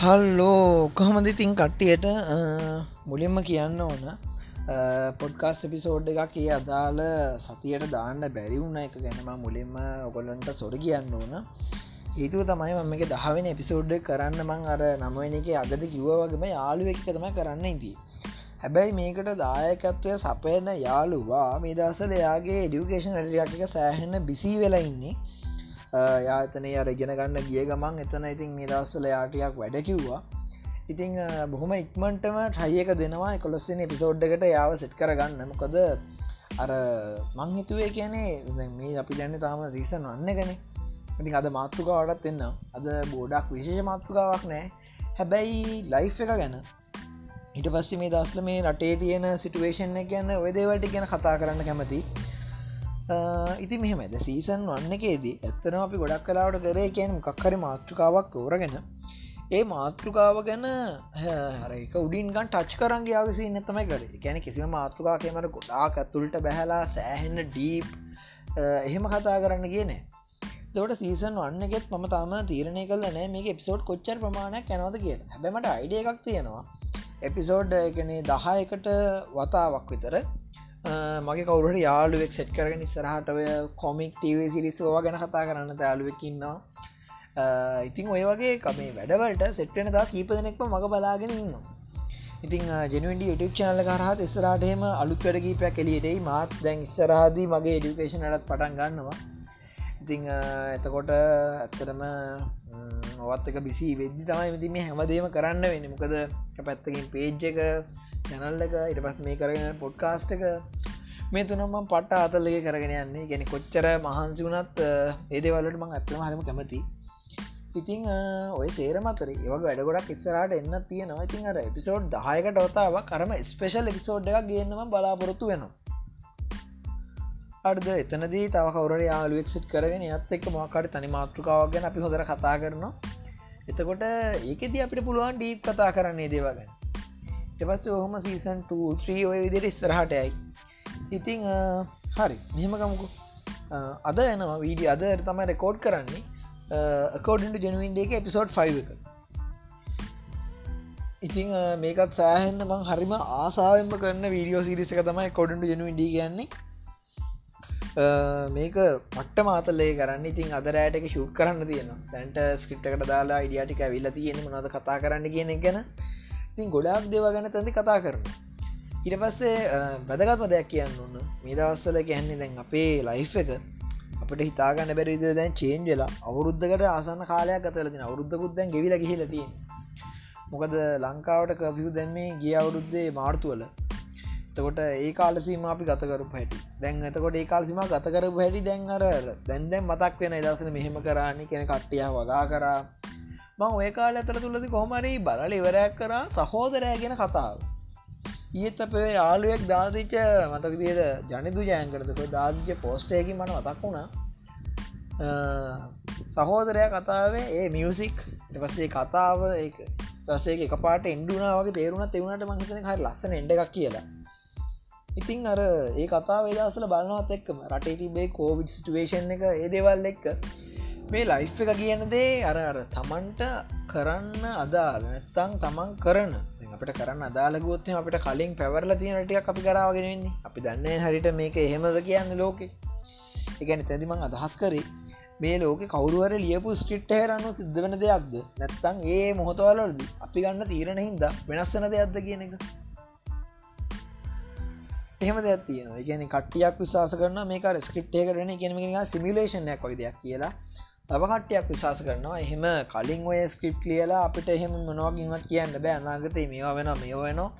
Hello කොහමද ඉතින් කට්ටියට මුලින්ම කියන්න ඕන පොඩ්කාස් එපිසෝඩ් එකක් කිය අදාළ සතියට දාන්න බැරිවුණ එක ගැනම මුලින්ම ඔකොල්ලන්ට සොර කියන්න ඕන. ඒතුව තමයි මම එක දහවෙන එපිසෝඩ් කරන්න මං අර නමවෙන එක අගද කිව්වගේම යාලු එක්ක තම කරන්න ඉදී හැබැයි මේකට දායකත්වය සපයන යාළුවා මේ දසල එයාගේ ඩියුකේෂන් ටික සෑහෙන්න බිසි වෙලා ඉන්නේ. Uh, යාතන අර ගෙන ගන්න ගිය ගමන් එතන ඉතින් මේ දස්සල යාටයක් වැඩ කිව්වා. ඉතිං uh, බොහොම ඉක්මටම ට්‍රයියක දෙනවා කොලොස්සෙන පිසෝඩ් එකට යාව සෙට් කරගන්න. මොකද අර මං හිතුවේ කියනේ මේ අපි දැන්න තාම සීසන් වන්න ගැන ඉතින් අද මාතෘකාවටත් එන්න. අද බෝඩක් විශේෂ මාතෘකාවක් නෑ. හැබැයි ලයිෆ් එක ගැන. හිට පස්සේ මේ දස්ල මේ රටේ තියෙන සිටුවේෂන් එක ගැන්න ඔයදේවලට ගැන කතා කරන්න කැමති Uh, ඉති මෙහෙමද සීසන් වන්න එකේදී ඇත්තන අපි ගොඩක් කලාවට කරේ කියන කක්කරි මාතෘකාවක් තෝරගෙන ඒ මාතෘකාව ගැන හරක උඩින්ගන් ටච් කරන්ගේ ආගසි නැතමයි කර. ගැන කිසිම මාතෘකාකමට ගොඩාක් ඇතුළට බැහලා සෑහෙන්න ඩීප් uh, එහෙම කතා කරන්න කියනේ දට සීසන් වන්නගෙත් ම තම තීරණය කල නෑ මේ එපිසෝඩ් කොච්චර ප්‍රමාණයක් කැනවද කිය හැබැමට අයිඩිය එකක් තියෙනවා. එපිසෝඩ් එකනේ දහයකට වතාවක් විතර. මගේ කවුරට යාළුවෙක් සෙට් කරගෙන ඉස්සරහටව කොමික් ටව සිරිස්වා ගැන කතා කරන්න යාළුවකින්නවා ඉතින් ඔය වගේ කමේ වැඩවලට සෙට්වෙන දා කීප දෙනෙක්ම මඟ බලාගෙන ඉන්න ඉතින් ජනුවන්ඩ YouTube චනල කරහත් ඉස්සරටහෙම අලුත් වැඩ කීපයක් එලියටයි මාත් දැන් ඉස්සරහදී මගේ එඩිකේෂනටත් පටන් ගන්නවා. ඉතිං එතකොට ඇත්තරම ඔවත් එක බිසි වෙද්දි තමයි විදි මේ හැමදේම කරන්න වෙන මොකද පැත්තකින් පේජ් එක චැනල් එක ඉට පස් මේ කරගෙන පොඩ්කාස්ට එක. මේ තුනම පට අතල්ලගේ කරගෙන යන්නේ. ගැන කොච්චර මහන්සි වනත් ඒදවලට මං ඇත්තම හරම කැමති. ඉතිං ඔය සේරමතර ඒව වැඩ ගොඩක් ඉස්සරට එන්න තියෙනවා. ඉතින් අර එපිසෝඩ් දහයකට ඔතාව කරම ස්පේෂල් එපිසෝඩ් එක ගන්නම බලාපොරොත්තු වෙනවා. අර්ද එතනදී තව කවර යාලුවෙක්සිට් කරගෙන ඇත් එක් මොකට තනි මාතෘකාවක් ගැන අපි හොදර කතා කරනවා. එතකොට ඒකෙද අපිට පුළුවන් ඩීප් කතා කරන්නේ දේවගන්න එපස්ස ඔහොම සීසන් 2 ඔය විදිර ස්තරහටයයි ඉතිං හරි. මෙහමකමුකු අද එනවා වීඩිය අද තමයි රෙකෝඩ් කරන්නේ. කෝඩට ජනවින්ඩේක එපිසෝඩ් 5 එක. ඉතිං මේකත් සෑහෙන්න්න මං හරිම ආසාාවෙන්ම කරන්න වීඩියෝ සිරිසක තමයි කොඩට ජනවිඩි කියන්නේ. මේක පට්ට මාතලේ කරන්න. ඉතින් අදරෑටක ශුට් කරන්න තියෙන දැන්ට ස්ක්‍රප්ටකට දාලා ඉඩියටික විල්ල තියෙන මනද කතා කරන්න කියන ගැන. ඉතින් ගොඩාක් දේව ගැන තැති කතා කරන ඉට පස්සේ වැදගත්ම දෙයක් කියන්න ඔන්න මේ දවස්සල කියන්නේ දැන් අපේ ලයිෆ් එක අපට හිතාගන්න බැරිද දැන් චේන්ජලා අවුරුද්ධකට ආසන්න කාලයක් අතලතින අවුරුද්ධකුත් දැන් ගෙවිල ගහිලතිය මොකද ලංකාවට කවියු දැන්මේ ගිය අවුරුද්දේ මාර්තුවල. එතකොට ඒ කාලසීම අපි ගතකරු හැටි. දැන් එතකොට ඒ කාල්සිම ගතකර හැටි දැන් අර දැන් දැන් මතක් වෙන දසන මෙහෙම කරන්නේ කෙන කට්ටිය වගා කරා. මං ඔය කාල ඇතර තුළද කොහමරි බලල ඉවරයක් කරා. සහෝදරය ගැන කතාව. ඒත් අපේ යාළුවෙක් දාදිච මතක දියට ජනිදු ජයන්කරතක දාදිච පෝස්ටයකි මන මතක් වුණා. සහෝදරය කතාවේ ඒ මියසික් පස්සේ කතාව ඒ තසේ එක පාට එන්ඩුනා වගේ තේරුණ තෙවුණට මහිතන හරි ලස්සන එඩ එකක් කියලා. ඉතිං අර ඒ කතා වේදසල බලන්නවත් එක්කම රටේ තිබේ කෝවිඩ් සිටුවේෂන් එක ඒ දෙවල් එක්ක මේ ලයිෆ් එක කියන දේ අර අර තමන්ට කරන්න අදාල නැත්තං තමන් කරන. අපට කරන්න අදාලගොත්තම අපට කලින් පැවරල තියනටිය අපි කරාවගෙන වෙන්නේ. අපි දන්න හරිට මේක එහෙමද කියන්න ලෝකෙ. එකැන තැදිමං අදහස් කරේ මේ ලෝක කවරුවර ලියපු ස්ක්‍රිට් හරන්න සිද්ධ වෙන දෙයක්ද? නැත්තං ඒ මොහොතවලද අපි ගන්න තීරණ හින්ද වෙනස්සන දෙයක්ද කියන එක. එහෙම දෙයක් තියෙන ගැන කටියක් විශවාස කරන මේක ස්ක්‍රප්ටේ කරන කියෙනම සිමිලේෂනයක් වගේ දෙයක් කියලා. තව කට්ටයක් විශවාස කරනවා. එහෙම කලින් ඔය ස්ක්‍රිප් ලියලා අපිට එහෙම මොනවකින්වත් කියන්න බෑ. අනාගතේ මේවා වෙන මේ වෙනවා.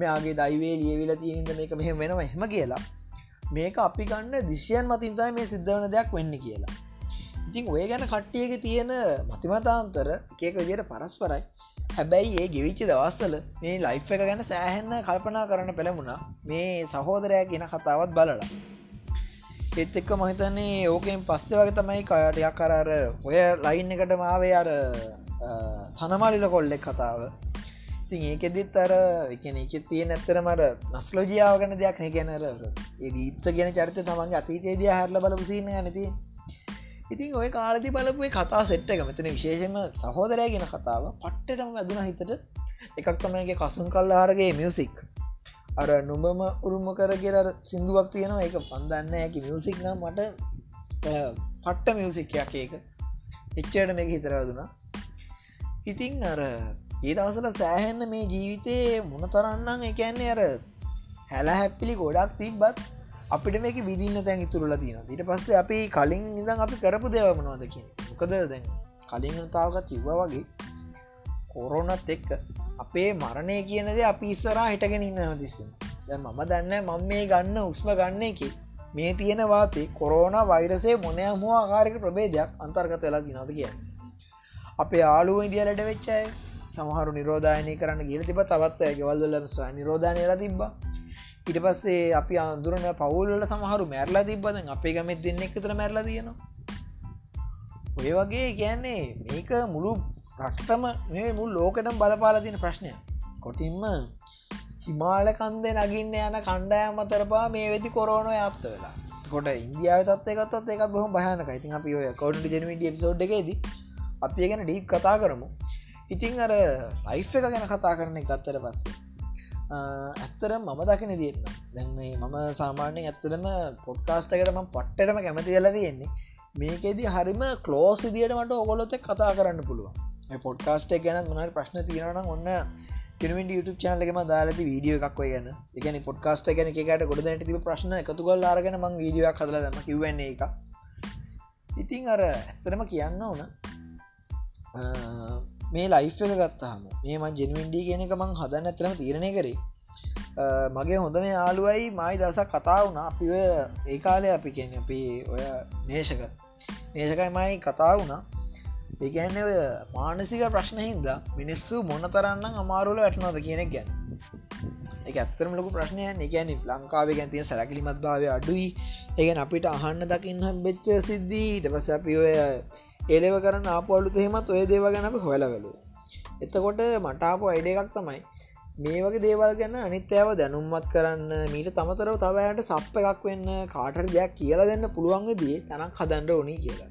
මෙයාගේ දයිවේ ලියවිල තියෙනද මේක මෙහෙම වෙනවා එහෙම කියලා. මේක අපි ගන්න දිශයන් මතින්තයි මේ සිද්ධවන දෙයක් වෙන්න කියලා. ඉතින් ඔය ගැන කට්ටියක තියෙන මතිමතාන්තර එකක විදියට පරස්පරයි. හැබැයි ඒ ගෙවිච්චි දවස්සල මේ ලයිෆ් එක ගැන සෑහෙන්න කල්පනා කරන්න පෙළමුණා මේ සහෝදරය කියන කතාවත් බලලා. ඒත් එක්ක මහිතන්නේ ඕකෙන් පස්සේ වගේ තමයි කයටයක් කරර ඔය ලයින් එකට මාවේ අර හනමාලිල කොල්ලෙක් කතාව. ඉතින් ඒකෙදිත් අර එකන එක තිය නැත්තර මට නස්ලෝජියාව ගන දෙයක් හැ ගැනර ඒ දීත්ත ගෙන චරිත තමන්ගේ අතීතයේද හැරල බල සින්න නති ඉතින් ඔය කාලති බලපුේ කතා සෙට්ට එක මෙතන විශේෂම සහෝදරය ගෙන කතාව පට්ටටම ඇදුන හිතට. එකක් තමයිගේ කසුන් කල්ලාරගේ මියසික් අර නුඹම උරුම කර කියර සිින්දුවක් තියෙනවා. එක පන්දන්න ඇකි මියසික් නම් මට පට්ට මියසික්යක් ඒක. එච්චයට මේක හිතරදුනා ඉතින් අර ඒ දවසල සෑහෙන්න මේ ජීවිතයේ මුණ තරන්නම් එකන්නේ අර හැල හැපිලි ගොඩක් තිබ්බත් අපිට මේක විදින්න තැන් ඉතුරල තින ඊට පස්සේ අපි කලින් ඉඳන් අපි කරපු දෙවමනවාද කිය මොකද දැන් කලින් තාවකත් කිව්ව වගේ කොරෝනත් එක්ක අපේ මරණය කියනද අපි ඉස්සරා හිටගෙන ඉන්න තිස්ස දැ මම දන්න මං මේ ගන්න උස්ම ගන්න එක මේ තියෙන වාතේ කොරෝන වෛරසේ මොනය මුව ආකාරක ප්‍රබේදයක් අන්තර්ගත වෙලා දිනද කියන්න අපේ ආලුව ඉදිියලට වෙච්චයි සමහරු නිරෝධායනය කරන්න ගිල තිබ තවත් ඇගවල්දලම ස්ව නිරෝධානයලා තිබ්බා. ඉට පස්සේ අපි අඳුරන පවුල්ල සමහරු මැරලා තිබ්බද අපේ ගමත් දෙන්න එකතර මැරලා තියෙනවා. ඔය වගේ කියන්නේ මේක මුළු රට්ටම මේ මුල් ලෝකටම බලපාල තින ප්‍රශ්නය. කොටින්ම හිමාල කන්දේ නගින්න යන කණ්ඩායම අතරපා මේ වෙදි කොරෝන යාප්ත වෙලා. කොට ඉන්දියාව තත්වකත් එකත් බොහම භයනක ඉතින් අපි ඔය කවඩ ජනවිඩ පිසෝඩ් එකේද අපි ගැන ඩීප් කතා කරමු. ඉතිං අර ලයිෆ් එක ගැන කතා කරන ගත්තර පස්සේ ඇත්තර මම දකින දින්න දැන් මේ මම සාමාන්‍යෙන් ඇත්තරම පොඩ්කාස්ටකටම පට්ටටම කැමති වෙලා තියෙන්නේ. මේකෙදී හරිම කලෝස් දිට මට ඔගොලොත කතා කරන්න පුළුවන්. පොඩ්කාස්ට ගැන මනට ප්‍රශ්න තියෙනන ඔන්න කෙනවිට YouTube චානලෙම දාලති වීඩියෝ එකක් ගැන. එකන පොඩ්කාස්ට ගැන එකට ගොඩ ති ප්‍රශ්න එකතු කල් ආරගෙන මං වීඩියක් කදලදම කිවන්නේ එක ඉතිං අර ඇත්තරම කියන්න ඕන මේ ලයිෆ් එක ගත්තාම මේම ජෙනවින්ඩී කියන එක මං හදන්න ඇතරම තීරණය කරේ. මගේ හොඳ මේ යාලුවයි මයි දසක් කතා වුණා. අපි ඔය ඒ කාලය අපි කියන අපි ඔය නේෂක. නේෂකයි මයි කතා වුණා. ඒකන්න ඔය මානසික ප්‍රශ්න හින්දා මිනිස්සු මොන තරන්න අමාරුල වැටනොද කියනෙක් ගැන. එක ඇත්තරම ලොකු ප්‍රශ්නයන් එකැන ලංකාවේ ගැන්තිය සැලකිලිමත් භාවය අඩුයි. ඒගැන අපිට අහන්න දකින්න බෙච්ච සිද්ධී. ට පස අපි ඔය ඒලෙව කරන්න ආපොල්ලු තෙහෙමත් ඔය දේව ගැනප හොලවලු එතකොට මටාපු අයිඩ එකක් තමයි මේ වගේ දේවල් ගැන්න අනිත්‍යාව දැනුම්මත් කරන්න මීට තමතරව තවයට සප්ප එකක් වෙන්න කාටර දෙයක් කියලා දෙන්න පුළුවන්ගදී තැනක් හදන්ඩ ඕනි කියලා.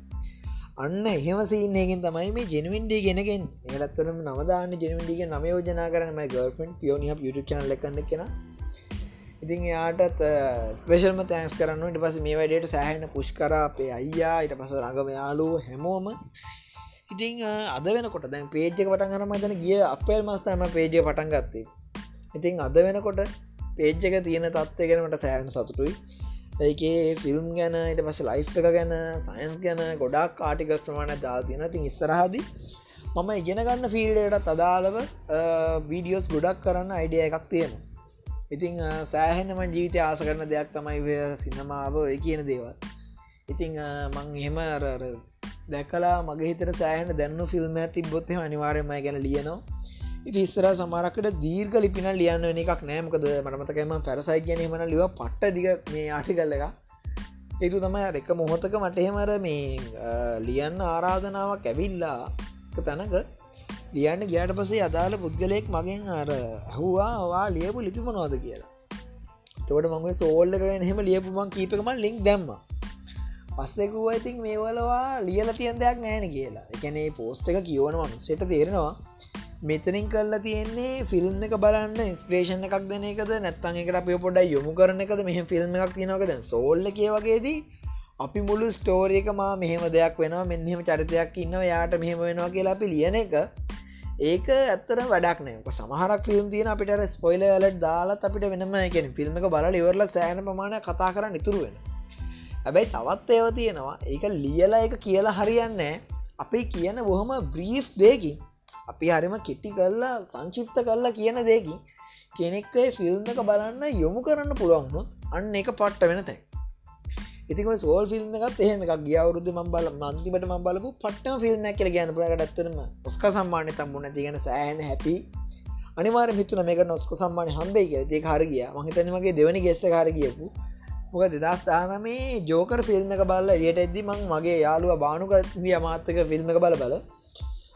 අන්න එහෙම සින්නේගෙන් තමයි මේ ජෙනවින්ඩේ ගෙනගෙන් ඒලත්තරම නවදාන්න ජෙනවිඩිය නම යෝජනා කරන ගර්ෆන් පියෝනිහ යුතු චන ලකන්න කෙනා. ඉතින් එයාටත් ස්පේෂල්ම තෑන්ස් කරන්න ඉට පස මේ වැඩට සෑහන පුෂ් කර අපේ අයියා ඉට පස රඟම යාලු හැමෝම. ඉතිං අද වෙනකොට දැන් පේජ්ක පටන් ගන මතන ගිය අපේල් මස්තම පේජය පටන් ගත්තේ. ඉතිං අද වෙනකොට පේජ්ජක තියෙන තත්වය ගැනට සෑහන සතුටුයි. ඒකේ ෆිල්ම් ගැන ඉට පස ලයිෆ් එක ගැන සයින්ස් ගැන ගොඩක් ආටිකස් ප්‍රමාණ දාතියන තින් ඉස්සරහදී මම ඉගෙන ගන්න ෆිල්ඩට අදාළව වීඩියෝස් ගොඩක් කරන්න අයිඩිය එකක් තියෙනවා. ඉතිං සෑහෙනම ජීවිත ආස කරන දෙයක් තමයි සිනමාව ඔය කියන දේවල්. ඉතිං මං එහෙම දැකලා මගේ හිතර සෑහන දැන්නු ෆිල්ම් ඇති බොත්ය අනිවාරයමයි ගැන ලියනවා. ඉති ඉස්සර සමරකට දීර්ග ලිපින ලියන්න එකක් නෑමකද මටමතකම පැරසයි කියන මන ලිව පට්ට දිග මේ ආටි කල්ල එක. ඒතු තමයි එක මොහොතක මටහෙමර මේ ලියන්න ආරාධනාවක් ඇවිල්ලා තැනක ලියන්න ගියට පසේ අදාළ පුද්ගලයෙක් මගෙන් අර හවා වා ලියපු ලිපි මොනවාද කියලා? තොට මගේ සෝල්ලකෙන් හෙම ලියපුමන් කීපකම ලික් දැම්ම. පස්සෙකුව ඉතින් මේවලවා ලියල තියන් දෙයක් නෑන කියලා. එකනේ පෝස්ට එක කියවනවන් සෙට තේරෙනවා මෙතනින් කල්ලා තියෙන්නේ ෆිල්ම් එක බලන්න ස්ප්‍රේෂණ එකක් දෙන එකද නැත්තන් එකට අප පොඩ යොමු කරන එකද? මෙහ ෆිල්ම් එකක් තිනකද සෝල්ල කියවගේදී අපි මුළු ස්ටෝරියක මා මෙහෙම දෙයක් වෙනවා. මෙහෙම චරිතයක් ඉන්න යාට මෙහෙම වෙනවා කියලා අපි ලියන එක. ඒක ඇත්තර වැඩක් නෑ. සමහරක් ෆිල්ම් තියෙන අපිට ස්පොයිල ලට දාලත් අපිට වෙනම එකෙන ෆිල්ම් එක බල ඉවරල සෑන ප්‍රමාණ කතා කරන්න ඉතුරුවෙන හැබැයි තවත් ඒව තියෙනවා. ඒක ලියලා එක කියලා හරියන්නේ අපි කියන බොහොම බ්‍රීෆ් දෙකින් අපි හරිම කෙට්ටි කල්ලා සංශිප්ත කල්ලා කියන දෙකින් කෙනෙක්කේ ෆිල්ම් එක බලන්න යොමු කරන්න පුළුවන්නුත් අන්න එක පට්ට වෙන තැයි ඉතික සෝල් ෆිල්ම් එකත් එහෙම එකක්. ගියවරුදු මබල මන්තිමට ම බලපු පට්ටම ෆිල්ම් කියල ගැන ප්‍රකට ඇත්තරම ඔස්ක සම්මානය තම්බුණ තිගෙන සෑහන හැපි අනිවාර මිතුන මේක නොස්ක සම්මානය හම්බේ කිය දෙ කාරගිය මහිතනමගේ දෙවනි ගෙස්ත කාර කියපු මොක දෙදස් තානමේ ජෝකර ෆිල්ම් එක බල්ල යට එද්දි මං මගේ යාලුව බානුක දිය මාත්තක ෆිල්ම් එක බල බල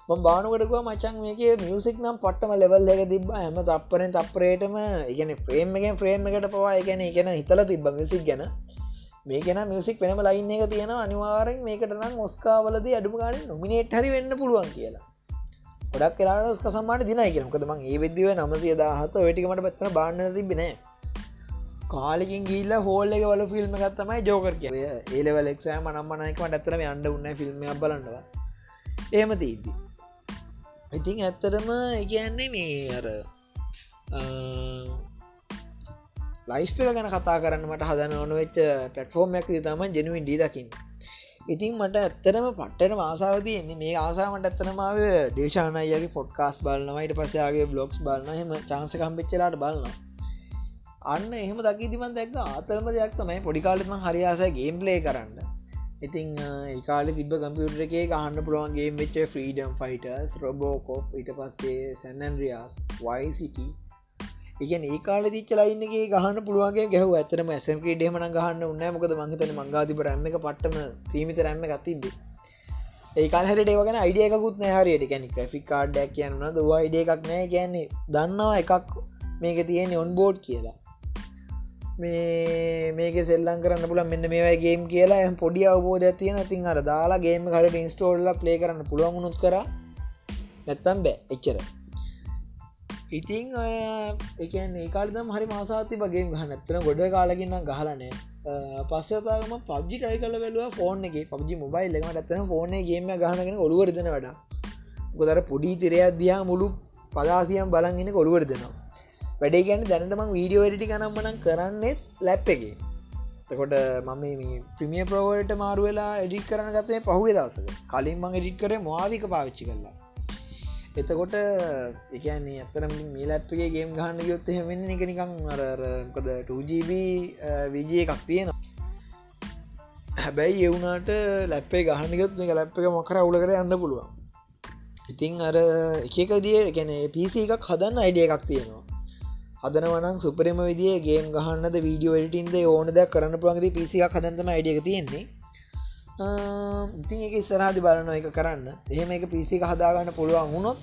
බානුකටකුව මචන් මේක මියසික් නම් පට්ටම ලෙවල් එක තිබ හම තප්පරෙන් තප්පරේටම ඉගෙන ෆ්‍රේම් එකෙන් ෆ්‍රේම් එකට පවා එකන ඉගෙන හිතල තිබ මිසික් ගැන. මේකෙන මියසික් පෙනම ලයින් එක තියෙන අනිවාරෙන් මේකට නම් ඔස්කාවලද අඩුම ගාන නොමිනේට් හරි වෙන්න පුළුවන් කියලා. ගොඩක් කරලා ස්ක සම්මාට දිනයි කියනකද මං ඒ වෙදදිව නමසිය දාහත වැටිකමට පත්තන බාන්න තිබෙන කාලකින් ගිල්ල හෝල්ල එක වල ෆිල්ම් ගත්තමයි ජෝකර කිය ඒලවලෙක්ෂෑ මනම්මනයකමට ඇතරම අන්ඩ උන්න ෆිල්ම් බලන්නවා ඒම දීදි ඉතින් ඇත්තටම කියන්නේ මේ අර ලයිස්පල ගැන කතා කරන්නට හදන ඕන වෙච්ච පටෆෝර්ම් ඇක් තම ජනුවන් ඩී දකින්න. ඉතින් මට ඇත්තරම පට්ටන ආසාාවතියන්නේ මේ ආසාමට ඇත්තනමාව දේශානයගේ පොඩ්කාස් බලන්නවයිට පසයාගේ බ්ලොග්ස් බලන්න හෙම චාන්සකම්පිච්චලාට බලන්න අන්න එහෙම දකිතිමන් දැක් ආතරම දෙයක් තමයි පොඩිකාලෙම හරියාස ගේම්ලේ කරන්න. ඉතින් ඒකාල තිබ කම්පියුටර එකේ ගහන්න පුළුවන්ගේ වෙච්ච ෆ්‍රීඩම් ෆයිටස් රොබෝකෝප් ඊට පස්සේ සැනන්රියස් වයිසිට එකන ඒ කාල තිච්ච ලයින්නගේ ගහන්න පුළුවන්ගේ ගැහ ඇතරම ඇසන් ක්‍රඩේම ගහන්න උන්න මොකද මංහිතන මංගාතිප රැම්ම එක පට්ටම සීමිත රැම්ම ගතින්ද ඒකාල් හට ඒවගෙන අයිඩියකුත් නෑහරියට කැනෙ ්‍රෆික් කාඩ්ඩක් කියන්න දවා අයිඩිය එකක් නෑ කියන්නේ දන්නවා එකක් මේක තියෙන්නේ ඔන් බෝඩ් කියලා. මේ මේක සෙල්ලන් කරන්න පුල මෙන්න මේවයිගේම් කියලා. එම පොඩි අවබෝධ තියෙන තින් අර දාලා ගේම හට ඉන්ස්ටෝල්ල ප්ලේ කරන්න පුළුවන්ගුණුත් කර. නැත්තම් බෑ. එච්චර. ඉතිං එකන් ඒකාලදම් හරි මාසාති වගේ ගහ නැත්තන ගොඩ කාලකින්න ගහලනෑ පස්සතාගම පබ්ජි ටයි කල බැලුව ෆෝන් එක. පබ්ජි මොබයිල් එකම ඇත්තන ෆෝන ගේම ගහනගෙන ඔළුවරදන වඩ ගොදර පොඩි තිරයක් දයා මුළු පදාසියම් බලන්ගෙන කොළුවරදනවා වැඩේ ගැන දැනටම වීඩියෝ වැඩටි කනම්මනම් කරන්නෙත් ලැප් එක. තකොට මම මේ ප්‍රමිය ප්‍රෝවලට මාරු වෙලා එඩික් කරන ගතේ පහුවේ දවසක. කලින් මං එඩික් කරේ මවාවික පාවිච්චි කරලා. එතකොට එකන්නේ ඇතරම මේලත්ගේ ගේම් ගහන්න යොත් එහෙමෙන් එක නිකං අරකොද 2GB විජය එකක් තියෙනවා. හැබැයි එවුනාට ලැපේ ගහනගත් එක ලැප් එක මොකර අවුලකට යන්න පුළුවන්. ඉතිං අර එකක දිය ගැන පිසි එකක් හදන්න අයිඩිය එකක් තියෙනවා. හදනවනම් සුපරම විදිේ ගේම් ගහන්න වීඩියෝ ටින්ද ඕන දෙයක් කරන්න පුළන්ගේ පිසික් හදන්තම අයිඩියක තියෙන්නේ. ඉතින් එක ඉස්සරහදි බලන එක කරන්න. එහෙම එක පිසි හදාගන්න පුළුවන් වුණොත්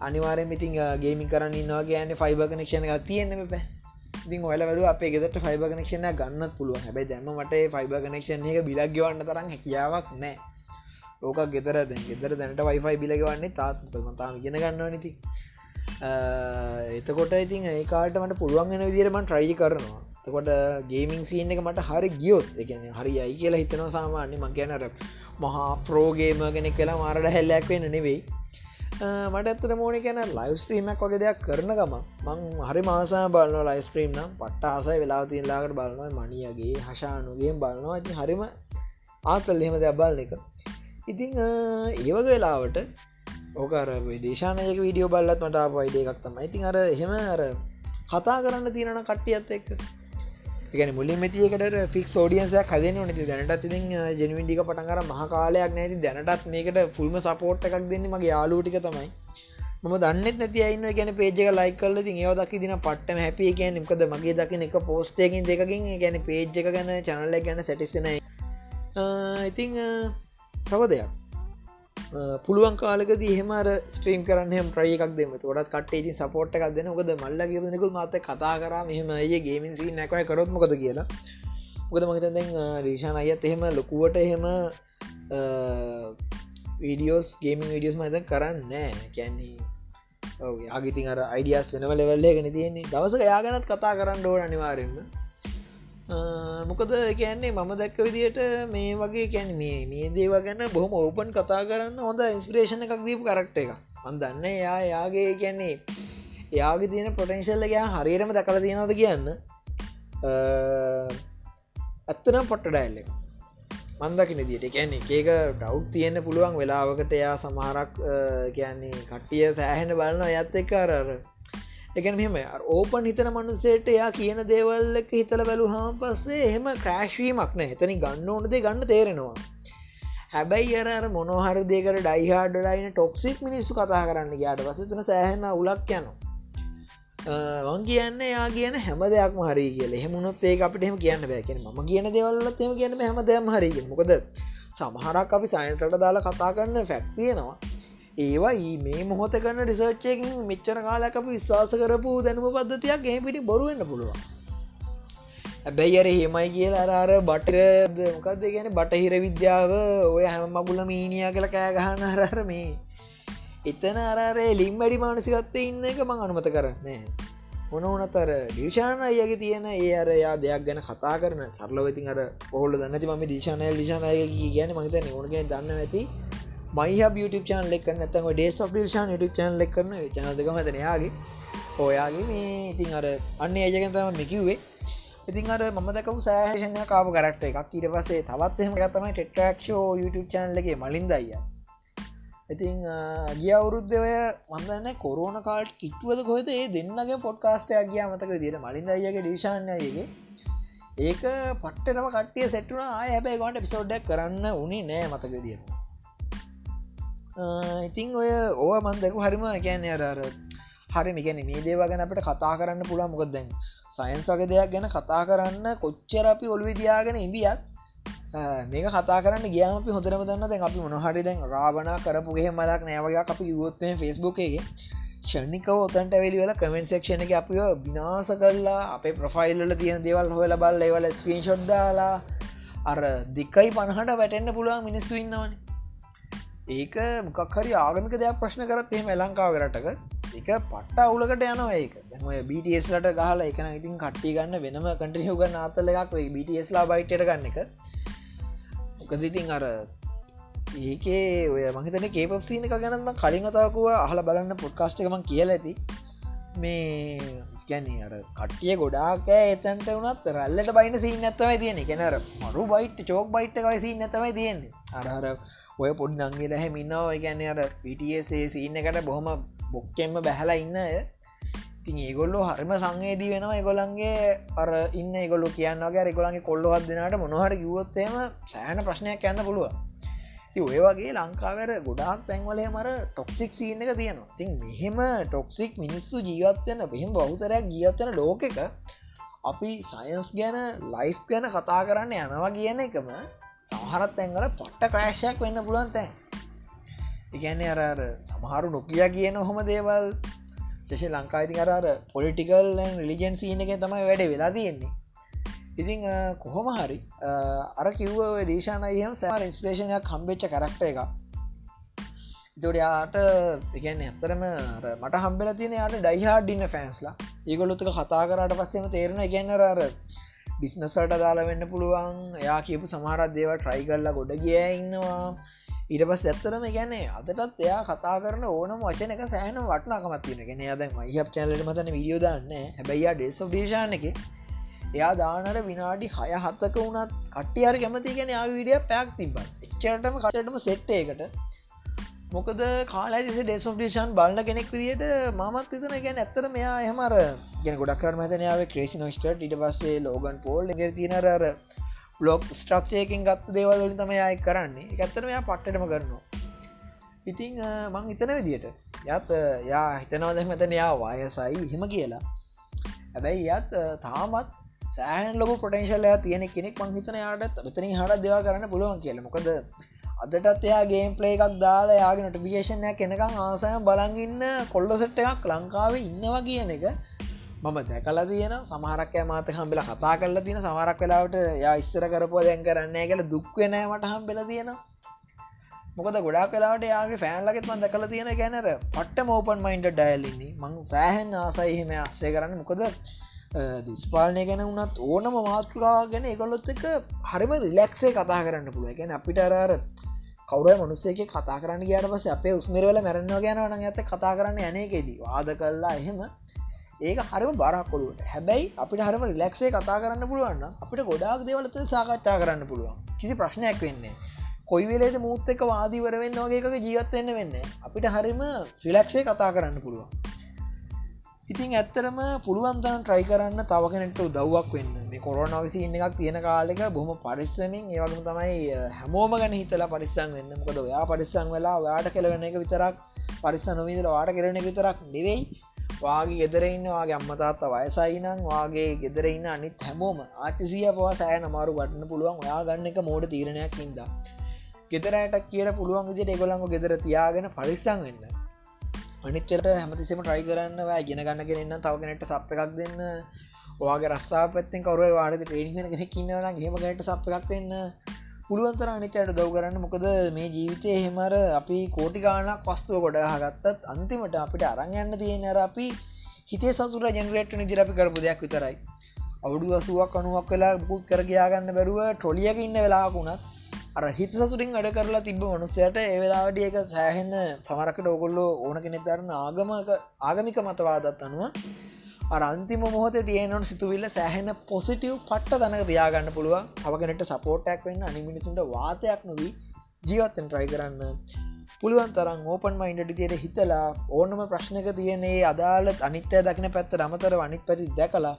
අනිවාරෙන් ඉතින් ගේමි කරන්න ඉන්නවා ගෑන ෆයිබ කනෙක්ෂණ එක තියෙන්න්න පැ ඉතින් ඔල වල අපේ ගෙදට ෆයිබ කනෙක්ෂණ ගන්න පුළුව හැබයි දැමට ෆයිබ කනෙක්ෂණ එක බිලක් ගවන්න තරම් හැකියාවක් නෑ. ඕක ගෙතර දැ ගෙදර දැනට වයිෆයි බිලගවන්නේ තාත් තාම ගෙන ගන්නවා නති එතකොට ඉතින් ඒකාට මට පුළුවන්ගෙන විදිරමන් ට්‍රයි කරනවා. තකොට ගේමින් සීන් එක මට හරි ගියොත් එකන හරි අයි කියලා හිතනවා සාමාන්‍ය මං ගැනර මහා ප්‍රෝගේම කෙනෙක් කියලා මාරට හැල්ලක් වෙන්න නෙවෙයි. මට ඇත්තර මෝන කැන ලයිව ස්ත්‍රීමක් වගේ දෙයක් කරන ගම මං හරි මාසා බලන ලයිස්ත්‍රීම් නම්. පට්ට ආසයි වෙලා තිල්ලාකට බලනවා. මනියගේ හශානුගේ බලනවා. ඇති හරිම ආතල් එහෙම දෙයක් බලන එක. ඉතිං ඒවග වෙලාවට ඕකර දේශානයක වීඩියෝ බල්ලත් මට පයිඩ එකක් තම ඉතින් අර එහෙම අර කතා කරන්න තියෙනන කට්ටියත් එක්ක. එකන මුලින් මතියකට ෆික් ෝඩියන්සයක් හදන නති දැනටත් ඉතින් ජනවිඩික පටන්කර මහකාලයක් නැති දැනටත් මේකට ෆුල්ම සපෝට් එකක් දෙන්න මගේ යාලූටික තමයි. ම දන්න නැති අයින්න ගැන පේජක ලයි කල ති ඒව දකි දින පට්ටම හැපිය කිය නිකද මගේ දකින එක පෝස්ටයකින් දෙකින් ගැන පේජ් එක ගැන චනල්ල ගැන සැටිසනයි ඉතිං තව දෙයක්. පුළුවන් කාලකද හෙමර ස්ට්‍රීම් කරන්න ප්‍රය එකක් දෙම ොඩත් කටේ සපෝට් එකක් දෙන. ොද මල්ල කියනෙකු මත කතා කර මෙහම ඒ ගේමින්සි නැකයි කරොත්මකද කියලා. මොකද මහිත දැන් රීෂාන අයත් එහෙම ලොකුවට එහෙම වීඩියෝස් ගේමින් විඩියස් මත කරන්න නෑ. කැන්නේ ආගිතින් අර අයිඩියස් වෙනව ලෙවල්ලේ ගෙන තියෙන්නේ. දවස යාගනත් කතා කරන්න ඕන අනිවාරෙන්ම මොකද කියන්නේ මම දැක්ක විදියට මේ වගේ කැන මේ මේ දේව ගැන්න බොහොම ඕපන් කතා කරන්න හොඳ ඉන්ස්පිරේෂණ එකක් දීපු කරක්ට එක අන්දන්න යා යාගේ කියන්නේ එයාගේ තියෙන පොටෙන්ශල්ල ගයා හරිරම දකල තියෙනද කියන්න. ඇත්තනම් පොට්ට ඩයිල්ල එක. මන්දකින දිට කියන්නේ ඒක ඩව් තියෙන පුළුවන් වෙලාවකට එයා සමහරක් කියන්නේ කට්ටිය සෑහෙන බලන්න ඇත් එක අරර එකන මෙම ඕපන් හිතන මනුසේට එයා කියන දේවල්ලක හිතල බැලු හම පස්සේ එහෙම ක්‍රෑශ්වීමක් නෑ. එතනි ගන්න ඕනදේ ගන්න තේරෙනවා. හැබැයි අර මොනොහර දෙකට ඩයිහාඩලයින ටොක්සික් මිනිස්සු කතා කරන්න යාට පසතන සෑහෙන උලක් යනවා. වන් කියන්න යා කියන හැම දෙයක්ම හරි කියල. හෙමුණොත් ඒ අපට එම කියන්න බෑකෙන ම කියන දෙවල්ලත් එම කියන්න හැම දෙයම් හරි මොකද සමහරක් අපි සයින්සට දාලා කතා කරන්න ෆැක්තියෙනවා ඒවා මේ මොහොත කන්න රිසර්ච්චයකින් මෙච්චර කාලක විශ්වාස කරපු දැනුම පද්ධතියක් ඒ පිටි බොරුවෙන්න පුළුවන්. හැබැයි අර හෙමයි කියලා අරාර බටර මොකක්ද ගැන බටහිර විද්‍යාව ඔය හැම මගුල මීනිය කළ කෑගහන්න අරර මේ එතන අරරේ ලිම් වැඩි මානසිකත්තේ ඉන්න එක මං අනුමත කරන්නේ මොන ඕනතර ඩිෂාන අයගේ තියෙන ඒ අර යා දෙයක් ගැන කතා කරන සරලවතින් අර පොහොල දන්නති ම දිශානය ලිෂානය ගැන මහිත ඕනගෙන දන්න ඇති. මයි YouTube චාන ලෙක් නතම ඩේස් of ෂාන YouTube චාන ලෙක් කරන චනදක මතනයාගේ ඔයාගේ මේ ඉතින් අර අන්න ඒජගෙන තම මිකිවේ ඉතින් අර ම දකව සෑහෂනය කාප කරක්ට එකක්. ඊට පසේ තවත් එහම ගතමයි ටෙට්‍රක්ෂෝ YouTube චාන්ලගේ මලින් දයියා ඉතිං ගිය අවුරුද්ධ ඔය වන්දන්න කොරුණ කාල්ට් කිට්ුවද කොහෙද? ඒ දෙන්නගේ පොඩ්කාස්ටයක් ගිය මතක දිර මලින් අයගේ ඩිෂාන්යගේ ඒක පට්ටනම කටිය සෙට්ටුන ආය හැබැයි ගොන්ට පිසෝඩ්ඩක් කරන්න උනි නෑ මතක දිය ඉතිං ඔය ඕව මන්දකු හරිම ගැන අරර හරි මිගැන මේ දේවගෙන අපට කතා කරන්න පුළා මොකක් දැන් සයින්ස් වගේ දෙයක් ගැන කතා කරන්න කොච්චර අපි ඔළුව දයාගෙන ඉදිියත් මේක කතා කරන්න ගියාම අපි හොඳරම දන්න දැන් අපි මොනහරි දැන් රාබණ කරපුගේ මලක් නෑවගේ අපි යුවොත්තේ ෆෙස්බුක් එක ෂණිකව ඔතන්ට වෙලි වෙල කමෙන්ට සක්ෂණ එක අපි විනාස කරලා අපේ ප්‍රෆයිල්ල තියෙන දේවල් හොල බල් ඒවල ස්ක්‍රීන් ෂොඩ්දාලා අර දිකයි පණහට වැටෙන්න්න පුළුවන් මිනිස්සු ඉන්නවන. ඒක මොකක්හරි ආගමික දෙයක් ප්‍රශ්න කරත් එහෙම ලංකාව කරටක එක පට්ට අවුලකට යනවා ඒක. දැම BTSලට ගහල එක ඉතින් කට්ටි ගන්න වෙනම කටියුග නාතල එකක් BTSලා බයිට්ට ගන්න එක. මොකදිටින් අර ඒකේ ඔය මහිතන කේපක්සිීන එක ගැනම කලින් අතාකුව අහල බලන්න පොඩ්කාස්ට එකමන් කියල ඇති. මේ ගැන අර කටිය ගොඩාක එතන්ට වනත් රල්ලට බයින සී නැත්තවයි තියෙන කෙනර මරු බයිට් චෝක් බයිට් එකයි සී නැතවයි තියෙන්නේ. අරහර ඔය පොඩ් නංගේ රැහ ඉන්නවා. ගැන අර පිටසේ සීන්න එකට බොහොම බොක්කෙන්ම බැහලා ඉන්න ඉතින් ඒගොල්ලෝ හරිම සංවේදී වෙනවා. එගොලන්ගේ අර ඉන්න ගොලු කියන්නගේ රෙගොලන්ගේ කොල්ලොහත් දෙනට මොනහර කිවොත්තේම සෑන ප්‍රශ්නයක් යන්න පුළුව ඔය වගේ ලංකාවර ගොඩාක් තැන්වලේ මර ටොක්සික් සිීන එක තියෙනවා. තින් මෙහෙම ටොක්සික් මිනිස්සු ජීවත්වයන්න බෙහිම බෞතරයක් ජීවත්වන ලෝක එක අපි සයින්ස් ගැන ලයිෆ් ගැන කතා කරන්න යනවා කියන එකම සහරත් තැන්ගල පට්ට ක්‍රෑශයක් වෙන්න පුළුවන් තැන්. ඉගැන්නේ අර සමහරු නොකිය කියන හොම දේවල් ශේෂ ලංකායිති අරර පොලිටිකල් ලිජන් සීන එක තමයි වැඩ වෙලා තියෙන්නේ. ඉතිං කොහොම හරි අර කිව්ව දේශානයහම සෑම ඉන්ස්පේෂණයක් කම්බෙච්ච කරක්ට එක ඉතොඩයාට එකන්න ඇත්තරම මට හම්බල තියෙන යාට ඩයිහාඩ්ඩින්න ෆෑන්ස්ලා ඒගොලොතුක කතා කරට පස්සෙම තේරෙන ගැන්නරර බිස්නසල්ට දාලා වෙන්න පුළුවන්. එයා කියපු සමහරත් දේව ට්‍රයි කල්ලා ගොඩ ගිය ඉන්නවා. ඉට පස් ඇත්තරම ගැන්නේ අදටත් එයා කතා කරන ඕනම වචන එක සෑන වටනාකමත්තියෙන ගෙන අද මයිහප් චැලට මතන විඩියෝ දන්න. හැබැයියා ඩෙස් ඩේශාන එක එයා දානට විනාඩි හය හත්තක වුණත් කට්ටියර කැමති ගෙන යා විඩිය පැක් තිබ එච්චරටම කටටම සෙට්ටේකට මොකද කාලා ඩෙස් ඩේෂන් බලන්න කෙනෙක් විදිට මමත් එතන ගැන ඇත්තර මෙයා එහමර ගෙන ගොඩක් කරම මතනාව ක්‍රේසි නොස්ට ඉට පස්සේ ලෝගන් පෝල් ගෙ තිනරර බ්ලොග් ස්ට්‍රක්ෂයකින් ගත්ත දේවල්ලින් තම යයි කරන්නේ. එකත්තන මෙයා පට්ටටම කරනවා. ඉතිං මං හිතන විදියට යත් යා හිතනවද මෙතන යා වායසයි හිම කියලා. හැබැයි යත් තාමත් සෑන් ලොක පොටේශල්ලය තියෙන කෙනෙක් මං හිතන යාට මෙතන හට දෙවා කරන්න පුළුවන් කියල. මොකද අදටත් එයා ගේම් පලේ එකක් දාලා යාගේ නොටිෆිකේෂනයක් කෙනකම් ආසයම බලගන්න කොල්ල සෙට්ට එකක් ලංකාවේ ඉන්නවා කියන එක මම දැකල තියෙන සමහරක් මාත හම්බෙල කතා කරල තියෙන සමරක් වෙලාවට යා ඉස්සර කරපුව දැන් කරන්නේ කළ දුක්වෙනෑමට හම්බෙල තියෙන මොකද ගොඩා කලාට යාගේ ෆෑන්ලගෙත් මන් දැකල තියෙන ගැනර පට්ට මෝපන් මයින්ඩ ඩයිල්ලින්නේ මං සෑහන් ආසයිහෙම ආශ්‍රය කරන්න. මොකද දිස්පාලනය ගැන වුණත් ඕනම මාතෘකා ගැන එකොල්ලොත් එක හරිම රිලක්සේ කතා කරන්න පුළුව ගැන අපිට අරර කවර මනුස්සේක කතා කරන්න ගයාට පස අපේ උස්මරවල මැරන්න ගැනවන ඇත කතා කරන්න යනකෙදී වාද කරලා එහෙම. ඒක හරිම බරක්කොලුවට හැබැයි අපිට හරම රිලක්සේ කතා කරන්න පුළුවන්න අපිට ගොඩාක් දෙවලත සාකච්ඡා කරන්න පුළුවන්. කිසි ප්‍රශ්නයක් වෙන්නේ කොයි වෙලේද මුූත් එක වාදීවර වෙන්න වගේ එකක ජීවත්වෙන්න වෙන්න අපිට හරිම රිලක්සේ කතා කරන්න පුළුවන්. ඉතින් ඇත්තරම පුළුවන්තන් ට්‍රයි කරන්න තවකනෙට දව්වක් වෙන්න. මේ කොරනවසි ඉන්න එකක් තියෙන කාලෙක බොහම පරිස්සමින් ඒවගම තමයි හැමෝම ගැන හිතලා පරිස්සං වෙන්න. මොකද ඔයා පරිස්සං වෙලා යාට කෙලවෙන එක විතරක් පරිස්ස නොවිදල වාට කරන එක විතරක් නෙවෙයි. වාගේ ගෙදරඉන්න වගේ අම්මතාත්ත වයසයිනං වගේ ගෙදරඉන්න අනිත් හැමෝම ආචසිය පවා සෑන අමාරු වටන්න පුළුවන් ඔයා ගන්න එක මෝඩ තීරණයක් ඉද ගෙදරයට කියල පුළුවන් විදිට එගොලංග ගෙදර තියාගෙන පරිස්සං වෙන්න. අනිච්චට හැමතිසම ට්‍රයි කරන්න ගෙන ගන්න ගෙනන්න තවගෙනට සප් එකක් දෙන්න. වාගේ රස්සා පැත්තෙන් කවර වාඩ ට්‍රේනිගෙන කෙන කින්නවන හෙමගට සප්පක් වෙන්න පුළුවන්තර අනිතයට දව් කරන්න. මොකද මේ ජීවිතය එහෙමර අපි කෝටි ගානක් පස්තුව ගොඩ හගත්තත් අන්තිමට අපිට අරංයන්න තියෙන අර අපි හිතේ සසුර ජනරේට් නිදිර අපි කරපු දෙයක් විතරයි. අවුඩු අසුවක් අනුවක් වෙලා පුත් කරගයාගන්න බැරුව ටොලියක ඉන්න වෙලාකුණත් අර හිත සතුරින් වැඩ කරලා තිබ මනුස්සයට ඒවෙලාවට ඒක සෑහෙන්න සමරකට ඔගොල්ලෝ ඕන කෙනෙ තරන්න ආගමක ආගමික මතවාදත් අනුව අරන්තිම මොහොත තියනට සිතුවිල්ල සෑහෙන පොසිටව් පට්ට තනක තියාගන්න පුළුවන්. අවගෙනට සපෝට්ටක් වෙන්න අනිමිනිසුන්ට වාතයක් නොවී ජීවත්තෙන් ට්‍රයි කරන්න. පුළුවන් තරම් ඕපන් මයින්ඩට තියට හිතලා ඕනම ප්‍රශ්නක තියනේ අදාල අනිත්‍ය දකින පැත්ත අමතර අනිත් පැති දැකලා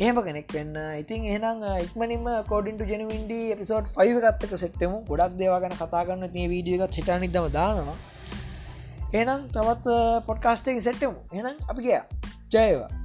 ඒම කෙනෙක් වෙන්න. ඉතින් එහනම් ඉක්මනින්ම කෝඩින්ට ජනවින්ඩ පිසෝඩ් 5 ගත්තක සෙට්ටමු ගොඩක් දේවාගන කතාගන්න තිය වීඩියගත් හිටනිදම දානවා. එනම් තවත් පොඩ්කාස්ටේ සෙට්ටමු එනම් අපි ගිය. ජයවා